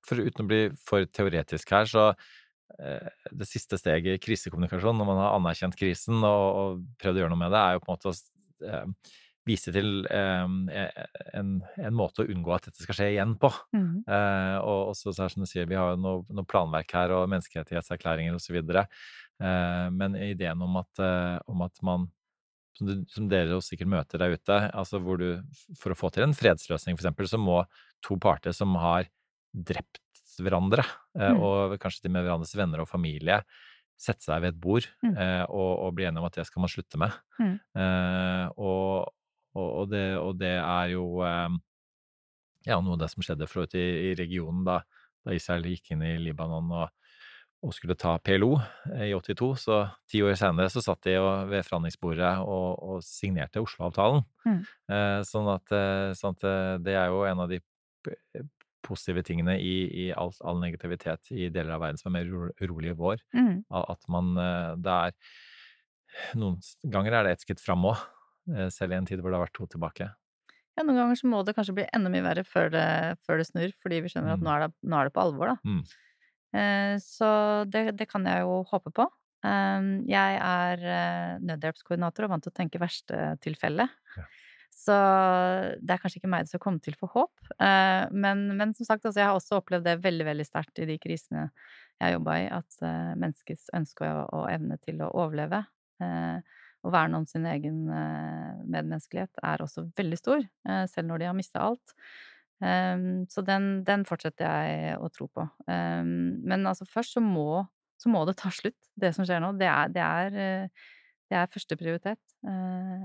For uten å bli for teoretisk her, så eh, det siste steget i krisekommunikasjon, når man har anerkjent krisen og, og prøvd å gjøre noe med det, er jo på en måte å eh, vise til e, en, en, måte å unngå at dette skal skje igjen på. Mm. Eh, og også så er som du sier, vi har jo noe, noe planverk her og menneskerettighetserklæringer osv. Eh, men ideen om at, om at man som, du, som dere også sikkert møter der ute, altså hvor du for å få til en fredsløsning, for eksempel, så må to parter som har drept hverandre, eh, mm. og kanskje til med hverandres venner og familie, sette seg ved et bord mm. eh, og, og, bli enige om at det skal man slutte med. Mm. Eh, og, og, det, og, det, er jo eh, ja, noe av det som skjedde for i, i regionen da, da Israel gikk inn i Libanon og og skulle ta PLO i 82, så ti år senere så satt de ved forhandlingsbordet og, og signerte Oslo-avtalen. Mm. Eh, sånn, sånn, at, det er jo en av de positive tingene i, i all, all, negativitet i deler av verden som er mer urolige vår. Mm. At man Det er Noen ganger er det ett skritt fram òg, selv i en tid hvor det har vært to tilbake. Ja, noen ganger så må det kanskje bli enda mye verre før det, før det snur, fordi vi skjønner at mm. nå er det, nå er det på alvor, da. Mm. Eh, så det, det, kan jeg jo håpe på. Jeg er eh, nødhjelpskoordinator og vant til å tenke verste tilfelle. Ja. Så det er kanskje ikke meg det skal komme til for håp. Eh, men, men som sagt, altså, jeg har også opplevd det veldig, veldig sterkt i de krisene jeg har jobba i, at menneskets ønske og, evne til å overleve og verne om sin egen medmenneskelighet er også veldig stor, selv når de har mista alt. Så den, den, fortsetter jeg å tro på. Men altså først så må, så må, det ta slutt, det som skjer nå. Det er, det er, eh, det er første prioritet. Uh,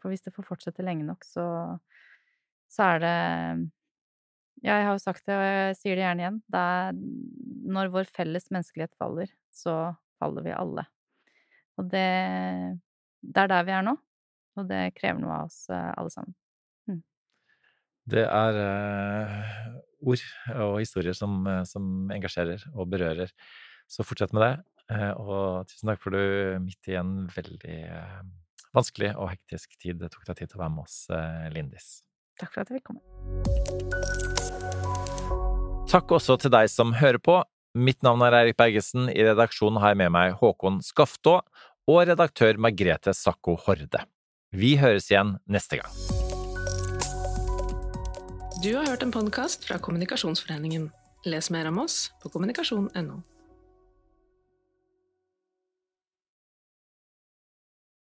for hvis det får fortsette lenge nok, så, så er det Jeg har jo sagt det, og jeg sier det gjerne igjen. Det er når vår felles menneskelighet faller, så faller vi alle. Og det, det er der vi er nå. Og det krever noe av oss eh, alle sammen. Mm. Det er uh, ord og historier som, eh, som, engasjerer og berører. Så fortsett med det. Uh, og tusen takk for du midt i en veldig uh, vanskelig og hektisk tid tok deg tid til å være med oss, Lindis. Takk for at jeg fikk komme. Takk også til deg som hører på. Mitt navn er Eirik Bergesen. I redaksjonen har jeg med meg Håkon Skaftå og redaktør Margrete Sakko Horde. Vi høres igjen neste gang. Du har hørt en podkast fra Kommunikasjonsforeningen. Les mer om oss på kommunikasjon.no.